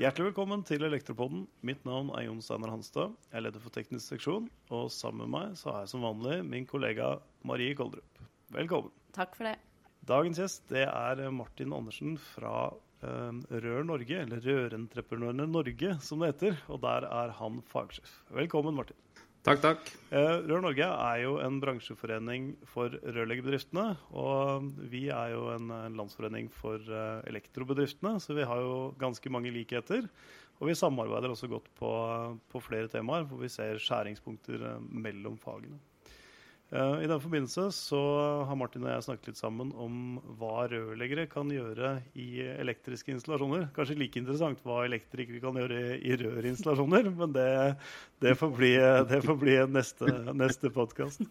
Hjertelig velkommen til Elektropodden. Mitt navn er Jon Steinar Hanstad. Jeg er leder for teknisk seksjon. Og sammen med meg så har jeg som vanlig min kollega Marie Koldrup. Velkommen. Takk for det. Dagens gjest det er Martin Andersen fra eh, Rør Norge, eller Rørentreprenørene Norge som det heter. Og der er han fagsjef. Velkommen, Martin. Takk, takk. Eh, Rør Norge er jo en bransjeforening for rørleggerbedriftene. Og vi er jo en, en landsforening for eh, elektrobedriftene, så vi har jo ganske mange likheter. Og vi samarbeider også godt på, på flere temaer, hvor vi ser skjæringspunkter eh, mellom fagene. Eh, I den forbindelse så har Martin og jeg snakket litt sammen om hva rørleggere kan gjøre i elektriske installasjoner. Kanskje like interessant hva elektrikere kan gjøre i rørinstallasjoner, men det, det, får bli, det får bli neste, neste podkast.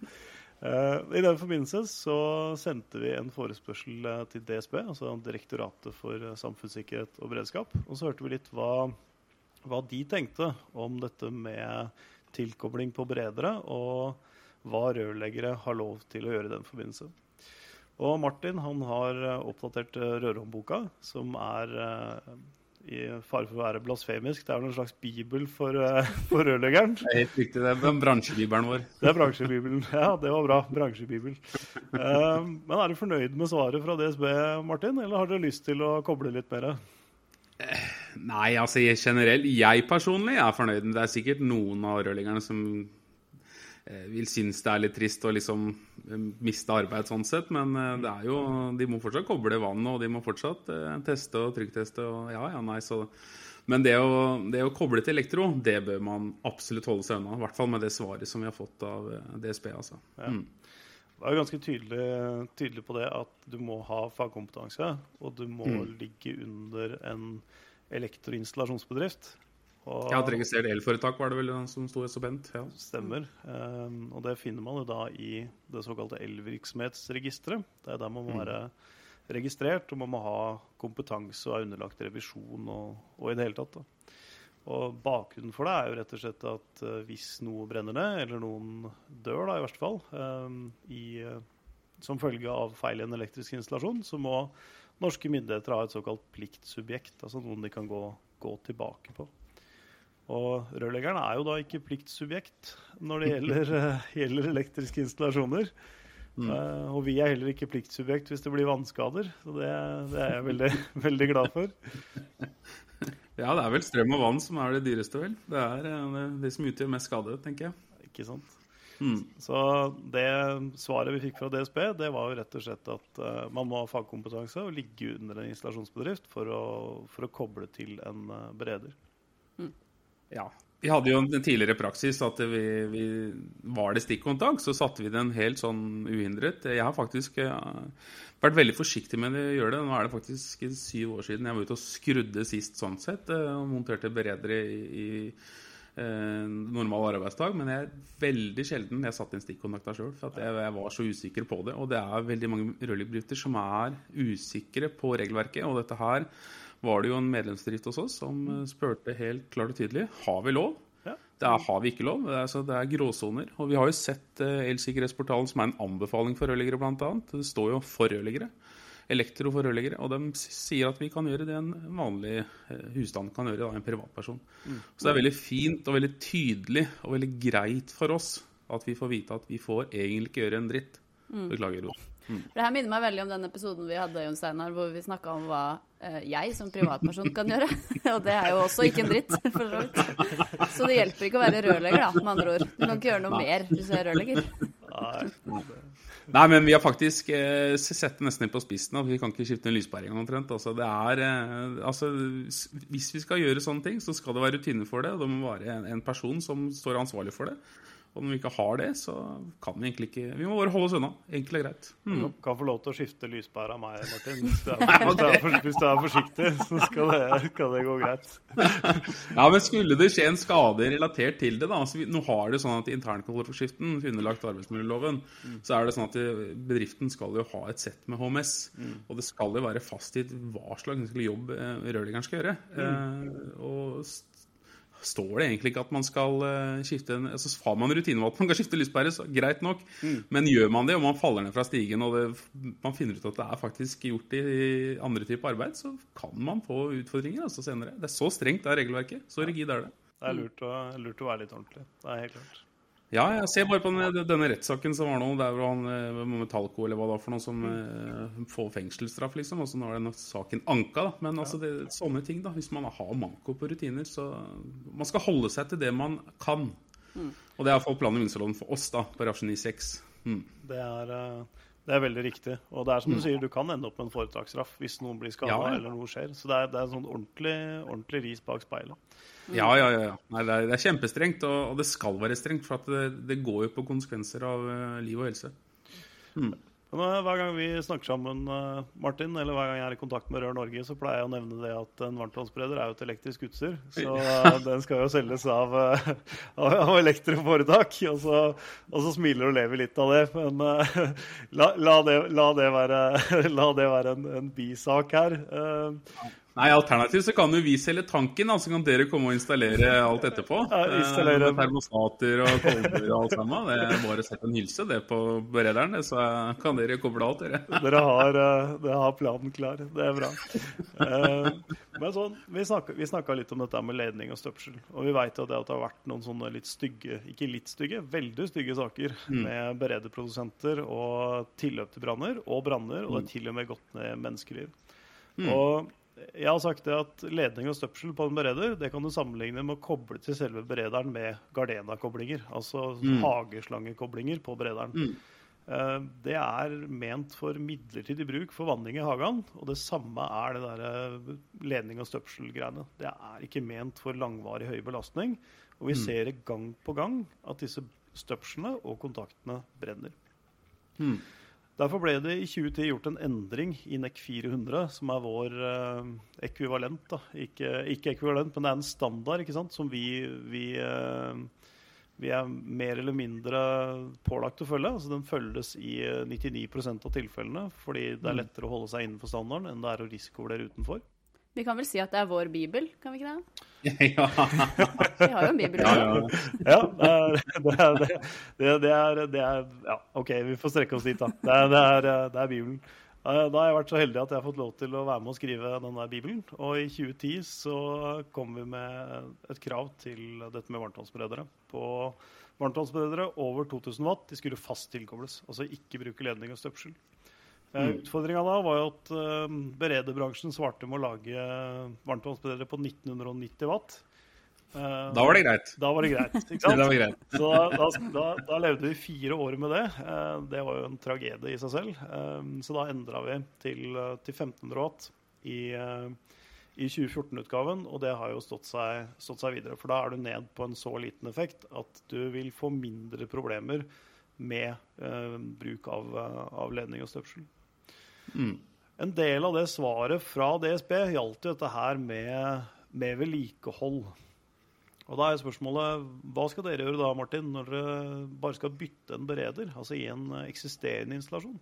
I den forbindelse så sendte vi en forespørsel eh, til DSB, altså Direktoratet for samfunnssikkerhet og beredskap. Og så hørte vi litt hva, hva de tenkte om dette med tilkobling på bredere. og hva rørleggere har lov til å gjøre i den forbindelse. Og Martin han har eh, oppdatert eh, Rørhåndboka, som er uh, i fare for å være blasfemisk. Det er en slags bibel for, for rørleggeren. Det er helt riktig. Det er bransjebibelen vår. Det er bransjebibelen. Ja, det var bra. Bransjebibel. Men er du fornøyd med svaret fra DSB, Martin, eller har dere lyst til å koble litt mer? Nei, altså generelt. Jeg personlig er fornøyd. Det er sikkert noen av rørleggerne som Eh, vil synes det er litt trist å liksom eh, miste arbeid sånn sett, men eh, det er jo, de må fortsatt koble vannet, og de må fortsatt teste og trykkteste og ja, ja, nei, så Men det å, det å, koble til elektro, det bør man absolutt holde seg unna. I hvert fall med det svaret som vi har fått av DSB, altså. Ja. Mm. Det er jo ganske tydelig, tydelig, på det at du må ha fagkompetanse, og du må mm. ligge under en elektroinstallasjonsbedrift. Og, ja, et registrert elforetak var det vel som sto så pent. Ja. Stemmer. Um, og det finner man jo da i det såkalte elvirksomhetsregisteret. Det er der man må mm. være registrert, og man må ha kompetanse og er underlagt revisjon og, og, i det hele tatt. Da. Og bakgrunnen for det er jo rett og slett at uh, hvis noe brenner ned, eller noen dør da i verste fall, um, i, uh, som følge av feil i en elektrisk installasjon, så må norske myndigheter ha et såkalt pliktsubjekt, altså noen de kan gå, gå tilbake på. Og rørleggeren er jo da ikke pliktsubjekt når det gjelder, uh, gjelder elektriske installasjoner. Mm. Uh, og vi er heller ikke pliktsubjekt hvis det blir vannskader. Så det, det er jeg veldig, veldig, glad for. Ja, det er vel strøm og vann som er det dyreste, vel. Det er uh, det som utgjør mest skade, tenker jeg. Ikke sant. Mm. Så det svaret vi fikk fra DSB, det var jo rett og slett at uh, man må ha fagkompetanse og ligge under en installasjonsbedrift for å, for å koble til en bereder. Ja. Vi hadde jo en tidligere praksis at vi, vi var det stikkontakt, så satte vi den helt sånn uhindret. Jeg har faktisk ja, vært veldig forsiktig med å gjøre det. Nå er det faktisk syv år siden jeg var ute og skrudde sist sånn sett. Eh, og monterte beredere i, i eh, normal arbeidsdag. Men jeg er veldig sjelden jeg satte inn stikkontakta sjøl. For jeg, jeg, var så usikker på det. Og det er veldig mange rørleggerbedrifter som er usikre på regelverket. Og dette her var det jo en medlemsbedrift hos oss som eh, spurte helt klart og tydelig har vi lov. Ja. Det er, har vi ikke lov. Det er, altså, det er gråsoner. Og vi har jo sett uh, Elsikkerhetsportalen, som er en anbefaling for rørleggere, bl.a. Det står jo for rørleggere. Elektro for rørleggere. Og de sier at vi kan gjøre det en vanlig uh, husstand kan gjøre, da, en privatperson. Mm. Så det er veldig fint og veldig tydelig og veldig greit for oss at vi får vite at vi får egentlig ikke gjøre en dritt. Mm. Beklager. Ro. Mm. Det her minner meg veldig om den episoden vi hadde Jon Steinar, hvor vi snakka om hva uh, jeg som privatperson kan gjøre. og det er jo også ikke en dritt, for så vidt. Så det hjelper ikke å være rørlegger, da, med andre ord. Du kan ikke gjøre noe mer hvis du er rørlegger. Nei, men vi har faktisk eh, sett det nesten på spissen. Vi kan ikke skifte en lyspære engang omtrent. Altså, det er, eh, altså, hvis vi skal gjøre sånne ting, så skal det være rutiner for det. Og det må være en, en person som står ansvarlig for det. Og når vi ikke har det, så kan vi egentlig ikke Vi må bare holde oss unna. Enkelt og greit. Mm. Du kan få lov til å skifte lyspære av meg, Martin. Hvis du er, hvis du er forsiktig, så skal det, skal det, gå greit. Ja, men skulle det skje en skade relatert til det, da altså, Nå har det sånn at internkontrollforskriften, underlagt arbeidsmiljøloven, mm. så er det sånn at bedriften skal jo ha et sett med HMS. Mm. Og det skal jo være fastgitt hva slags jobb eh, rørleggeren skal gjøre. Mm. Eh, og står det egentlig ikke at man skal uh, skifte en altså Har man rutine med at man kan skifte lyspære, så greit nok. Mm. Men gjør man det, og man faller ned fra stigen, og det, man finner ut at det er faktisk gjort i, andre typer arbeid, så kan man få utfordringer altså senere. Det er så strengt er regelverket. Så rigid er det. Det er lurt å, lurt å være litt ordentlig. Det er helt klart. Ja, jeg ser bare på denne, denne rettssaken som var nå, der hvor han eh, med Talco eller hva det var for noe, som eh, får fengselsstraff, liksom. Og så nå er den saken anka, da. Men altså, det, sånne ting, da. Hvis man har manko på rutiner, så Man skal holde seg til det man kan. Mm. Og det er iallfall planen i minsteloven for oss, da, på Rasjoni 6. Mm. Det er uh det er veldig riktig. Og det er som du mm. sier, du kan ende opp med en foretaksstraff hvis noen blir skada ja, ja. eller noe skjer. Så det er, det er sånn ordentlig, ordentlig ris bak speilet. Ja, ja, ja. Nei, det, er, det, er, kjempestrengt, og, og, det skal være strengt. For det, det, går jo på konsekvenser av uh, liv og helse. Mm. Hver gang vi snakker sammen, eh, Martin, eller hver gang jeg er i kontakt med Rør Norge, så pleier jeg å nevne det at en varmtvannsbereder er jo et elektrisk utstyr. Så uh, den skal jo selges av, av elektroforetak. Og så, og så smiler og lever litt av det. Men la, la, det, la, det, være, la det være en, en bisak her. Nei, Alternativt så kan jo vi selge tanken, så kan dere komme og installere alt etterpå. Ja, installere. Eh, termostater og kolber og alt sammen. Det er bare å sette en hilse det på berederen, så kan dere koble alt, dere. Dere har, eh, dere har planen klar. Det er bra. Eh, men sånn, Vi snakka litt om dette med ledning og støpsel. Og vi veit at det har vært noen sånne litt stygge, ikke litt stygge, veldig stygge saker mm. med berederprodusenter og tilløp til branner og branner, og det er mm. til og med gått ned menneskeliv. Mm. Og jeg har sagt det at ledning og støpsel på en bereder det kan du sammenligne med å koble til selve berederen med Gardena-koblinger. Altså mm. hageslangekoblinger på berederen. Mm. Uh, det er ment for midlertidig bruk for vanning i hagen. Og det samme er det der eh, ledning og støpsel-greiene. Det er ikke ment for langvarig høy belastning. Og vi mm. ser det gang på gang at disse støpslene og kontaktene brenner. Mm. Derfor ble det i 2010 gjort en endring i NEC 400, som er vår eh, ekvivalent. Ikke, ikke, ekvivalent, men det er en standard ikke sant? som vi, vi, eh, vi, er mer eller mindre pålagt å følge. Altså, den følges i 99 eh, av tilfellene, fordi det er mm. lettere å holde seg innenfor standarden enn det er å risikovurdere utenfor. Vi kan vel si at det er vår bibel, kan vi ikke det? Ja. vi har jo en bibel. Ja, ja. ja det, er, det, er, det, er, Ja, OK, vi får strekke oss dit, da. Det er, det er, det er Bibelen. Da har jeg vært så heldig at jeg har fått lov til å være med å skrive denne Bibelen. Og i 2010 så kom vi med et krav til dette med varmtvannsberedere. På varmtvannsberedere over 2000 watt de skulle fast tilkobles. Altså ikke bruke ledning og støpsel. Mm. Utfordringa da var jo at uh, berederbransjen svarte med å lage varmtvannsberedere på 1990 watt. Uh, da var det greit. Da var det greit, ikke sant? det greit. Så da, da, da, levde vi fire år med det. Uh, det var jo en tragedie i seg selv. så da endra vi til, til 1500 watt i, i 2014-utgaven, og det har jo stått seg, stått seg videre. For da er du ned på en så liten effekt at du vil få mindre problemer med bruk av, av ledning og støpsel. Mm. En del av det svaret fra DSB gjaldt jo dette her med, med vedlikehold. Og da er spørsmålet hva skal dere gjøre da, Martin, når dere bare skal bytte en bereder? Altså i en eksisterende installasjon?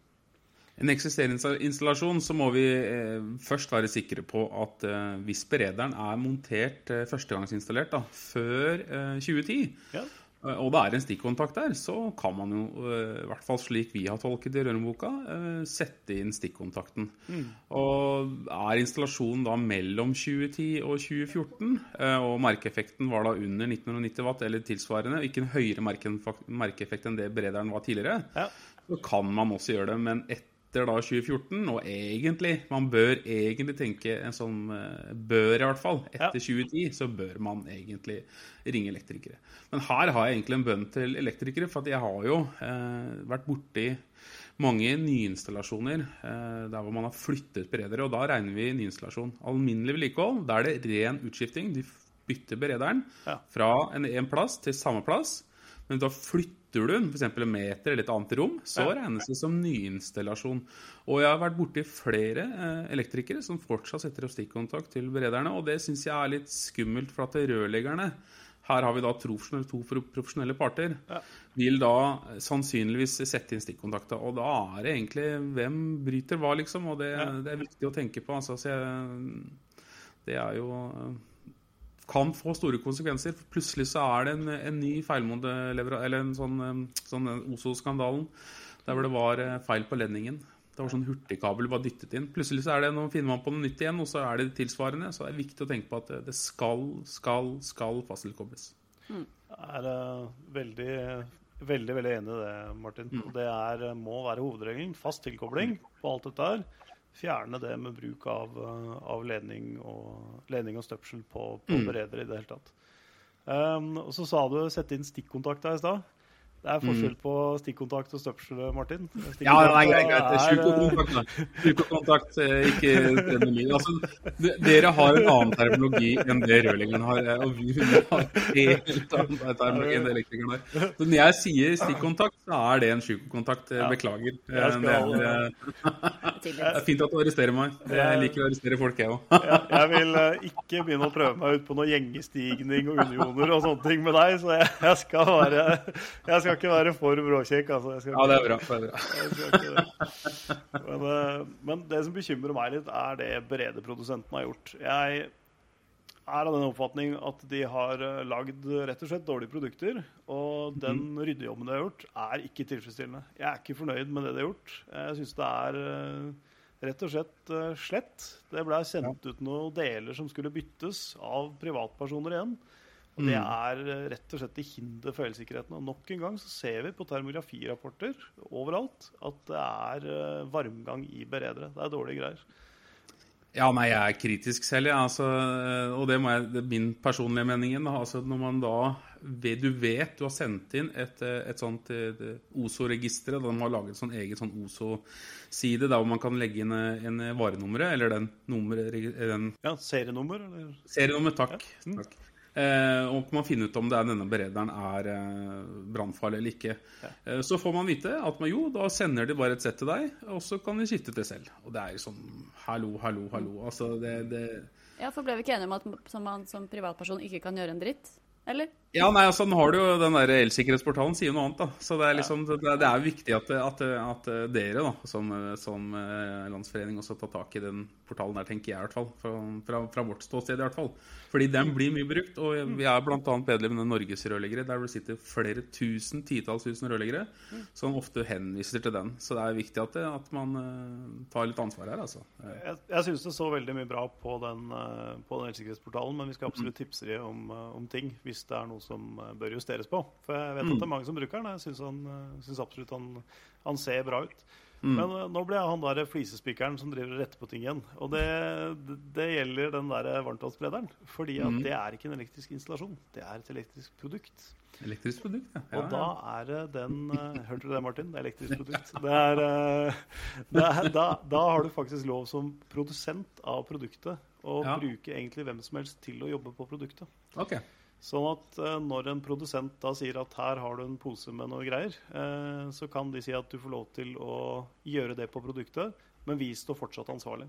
En eksisterende installasjon så må vi eh, først være sikre på at eh, hvis berederen er montert eh, førstegangsinstallert da, før 2010, eh, ja. Eh, og det er en stikkontakt der, så kan man jo, eh, i hvert fall slik vi har tolket i Røreboka, eh, sette inn stikkontakten. Mm. Og er installasjonen da mellom 2010 og 2014, og merkeeffekten var da under 1990 watt eller tilsvarende, ikke en høyere merkeeffekt enn det berederen var tidligere, ja. så kan man også gjøre det. Men etter etter da 2014, og egentlig Man bør egentlig tenke en sånn eh, Bør, i hvert fall. Etter ja. 2010 så bør man egentlig ringe elektrikere. Men her har jeg egentlig en bønn til elektrikere, for jeg har jo eh, vært borti mange nyinstallasjoner eh, der hvor man har flyttet beredere, og da regner vi nyinstallasjon. Alminnelig vedlikehold, da er det ren utskifting. De bytter berederen ja. fra en, en plass til samme plass. Men da flytter flytter du den, f.eks. en meter eller et annet rom, så regnes det som nyinstallasjon. Og jeg har vært borti flere eh, elektrikere som fortsatt setter opp stikkontakt til berederne, og det syns jeg er litt skummelt, for at rørleggerne her har vi da to profesjonelle parter. Vil da sannsynligvis sette inn stikkontakta. Og da er det egentlig hvem bryter hva, liksom. Og det, det er viktig å tenke på. Altså, jeg, det er jo kan få store konsekvenser. For Plutselig så er det en, en ny feilmodelever... Eller en sånn, sånn Oso-skandalen der hvor det var feil på ledningen. Det var sånn hurtigkabel var dyttet inn. Plutselig så er det, nå finner man på noe nytt igjen, og så er det tilsvarende. Så det er viktig å tenke på at det skal, skal, skal fasttilkobles. Mm. Jeg er uh, veldig, veldig veldig enig i det, Martin. Mm. Det er, må være hovedregelen. Fast tilkobling på alt dette her fjerne det med bruk av, eh, av ledning, og, ledning, og, støpsel på, på mm. beredere i det hele tatt. Um, og så sa du sette inn stikkontakt der i stad. Det er forskjell mm. på stikkontakt og støpsel, Martin. Ja, det er greit. greit. Sjukokontakt, Sjukokontakt, ikke terminologi. Altså, dere har en annen terminologi enn det rørleggeren har. Og vi har helt annen terminologi enn det elektrikeren har. Så når jeg sier stikkontakt, så er det en sjukokontakt. Beklager. Det er, det er fint at du arresterer meg. Jeg liker å arrestere folk, jeg òg. Jeg vil eh, ikke begynne å prøve meg ut på noe gjengestigning og unioner og sånne ting med deg, så jeg, skal være jeg skal ikke være for bråkjekk, altså. ja, det er bra. Det er bra. Men, eh, men, det som bekymrer meg litt, er det beredeprodusenten har gjort. Jeg er av den oppfatning at de har eh, lagd rett og slett dårlige produkter. Og den mm. ryddejobben de har gjort, er ikke tilfredsstillende. Jeg er ikke fornøyd med det de har gjort. Jeg syns det er eh, rett og slett slett. Det ble sendt ut noen deler som skulle byttes av privatpersoner igjen. Og Det mm. er eh, rett og slett til hinder for elsikkerheten. Og nok en gang så ser vi på termografirapporter overalt at det er eh, varmgang i beredere. Det er dårlige greier. Ja, nei, jeg er kritisk selv, ja. altså, eh, og det, jeg, det, er min personlige mening. Altså, når man da Du vet du har sendt inn et, et sånt OSO-register, de har laget sånn eget sånn OSO-side der hvor man kan legge inn en varenummeret, eller den nummeret Ja, serienummer, eller? Serienummer, takk. Ja. Mm. takk. Eh, og man finner ut om det er denne berederen er eh, brannfarlig eller ikke. Ja. Eh, så får man vite at man, jo, da sender de bare et sett til deg, og så kan de skifte til selv. Og det er sånn hallo, hallo, hallo. Altså, det, det Ja, for ble vi ikke enige om at man som privatperson ikke kan gjøre en dritt? eller? Ja, nei, altså, nå har du jo den der elsikkerhetsportalen sier noe annet. da. Så det er liksom, det, det er viktig at, at, at, dere da, som, som eh, landsforening også tar tak i den portalen der, tenker jeg i hvert fall. Fra, fra, fra vårt ståsted i hvert fall. Fordi den blir mye brukt. Og vi er bl.a. medlem av Norges rørleggere, der det sitter flere tusen, titalls tusen rørleggere som ofte henviser til den. Så det er viktig at, at man uh, tar litt ansvar her, altså. Jeg, jeg syns det så veldig mye bra på den, uh, på den elsikkerhetsportalen, men vi skal absolutt tipse dem om, om ting hvis det er noe som eh, bør justeres på. For jeg vet at det er mange som bruker den. Jeg syns, han, syns synes absolutt han, han, ser bra ut. Mm. Men uh, nå ble han der flisespikeren som driver og retter på ting igjen. Og det, det, gjelder den der varmtvannssprederen. Fordi at mm. det er ikke en elektrisk installasjon. Det er et elektrisk produkt. Elektrisk produkt, ja. og da er det den Hørte du det, Martin? Det er elektrisk produkt. Det er, det er, da, da, har du faktisk lov som produsent av produktet å ja. bruke egentlig hvem som helst til å jobbe på produktet. Okay. Sånn at eh, når en produsent da sier at her har du en pose med noe greier, eh, så kan de si at du får lov til å gjøre det på produktet, men vi står fortsatt ansvarlig.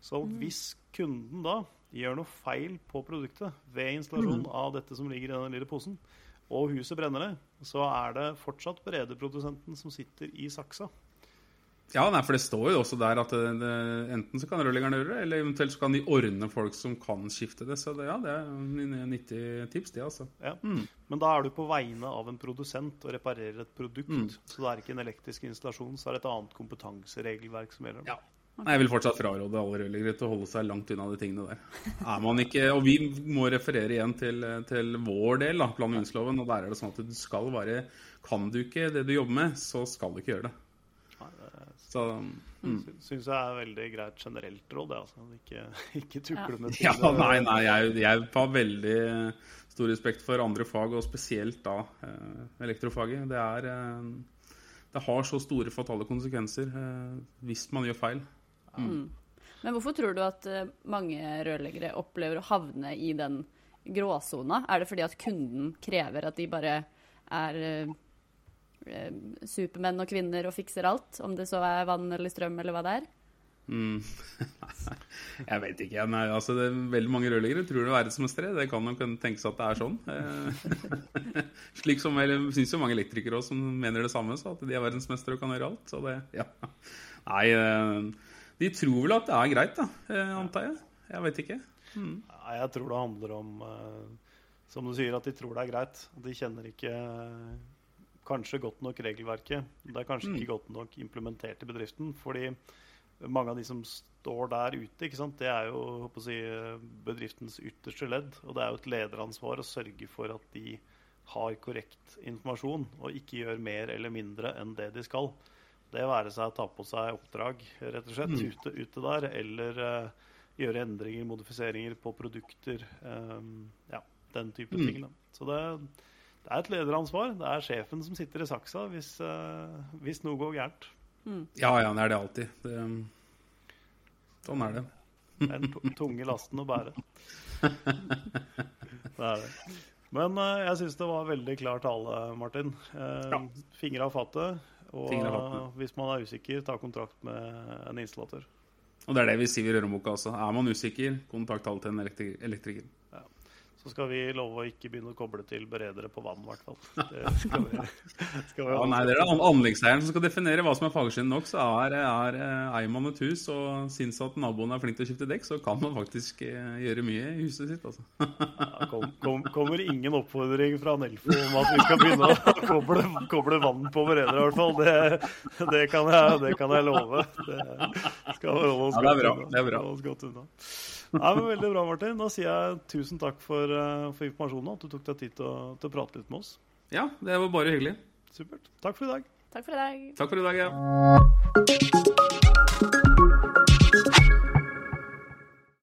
Så mm. hvis kunden da gjør noe feil på produktet ved installasjon mm. av dette som ligger i den lille posen, og huset brenner ned, så er det fortsatt beredeprodusenten som sitter i saksa. Ja, nei, for det står jo også der at det, det, enten så kan rørleggeren gjøre det, eller eventuelt så kan de ordne folk som kan skifte det. Så det, ja, det er nyttig tips, det, altså. Ja. Mm. Men da er du på vegne av en produsent og reparerer et produkt. Mm. Så det er ikke en elektrisk installasjon, så er det et annet kompetanseregelverk som gjelder. Ja. Nei, jeg vil fortsatt fraråde alle rørleggere til å holde seg langt unna de tingene der. Er man ikke, og Vi må referere igjen til, til vår del, da, plan- og. Og der er det sånn at du skal være Kan du ikke det du jobber med, så skal du ikke gjøre det. Så mm. syns jeg er veldig greit generelt råd, det. Altså. Ikke, ikke tukle med ting. Ja, nei, nei, jeg, jeg, har veldig stor respekt for andre fag, og spesielt da eh, elektrofaget. Det, er, eh, det har så store fatale konsekvenser eh, hvis man gjør feil. Ja. Mm. Men hvorfor tror du at mange rørleggere opplever å havne i den gråsona? Er det fordi at kunden krever at de bare er supermenn og kvinner og fikser alt, om det så er vann eller strøm eller hva det er? Mm. jeg vet ikke. Nei, altså, det er veldig mange rørleggere tror det er verdensmestere. Det kan nok tenkes at det er sånn. Eh, slik som jeg syns jo mange elektrikere også som mener det samme, så at de er verdensmestere og kan gjøre alt. Så det, ja. Nei, eh, de tror vel at det er greit, da, antar jeg. Jeg vet ikke. Nei, jeg tror det handler om eh, Som du sier, at de tror det er greit. De kjenner ikke eh, kanskje godt nok regelverket. Det er kanskje ikke godt nok implementert i bedriften. Fordi mange av de som står der ute, det er jo si, bedriftens ytterste ledd. Og det er jo et lederansvar å sørge for at de har korrekt informasjon, og ikke gjør mer eller mindre enn det de skal. Det være seg å ta på seg oppdrag rett og slett ute, ute der, eller uh, gjøre endringer, modifiseringer på produkter. Um, ja, den type ting. Da. Så det, det er et lederansvar. Det er sjefen som sitter i saksa hvis, uh, hvis noe går gærent. Ja, ja, det er det alltid. Det, sånn er det. Det er den tunge lasten å bære. Det er det. Men uh, jeg syns det var veldig klar tale, Martin. Uh, Ja. Fingre av fattet. Og uh, hvis man er usikker, ta kontakt med en installatør. Og det er det vi sier i Røreboka også. Er man usikker, kontakt alltid en elektri- elektriker. Så skal vi love å ikke begynne å koble til beredere på vann, i hvert fall. Det skal vi, skal vi Ja, nei, Det er an- anleggseieren som skal definere hva som er fagskinn nok. Så er, er, eh, eier man et hus og syns at naboen er flink til å skifte dekk, så kan man faktisk eh, gjøre mye i huset sitt. altså. Ja, kom, kom, kommer ingen oppfordring fra Nelfo om at vi skal begynne å koble, koble vann på beredere, i hvert fall. Det, det, kan jeg, det kan jeg love. Det skal vi holde oss Ja, det er godt bra. unna. Det er bra. Nei, men Veldig bra, Martin. Da sier jeg tusen takk for, eh, for informasjonen. At du tok deg tid til å, til å prate litt med oss. Ja, det var bare hyggelig. Supert. Takk for i dag. Takk for i dag. Takk for i dag. ja.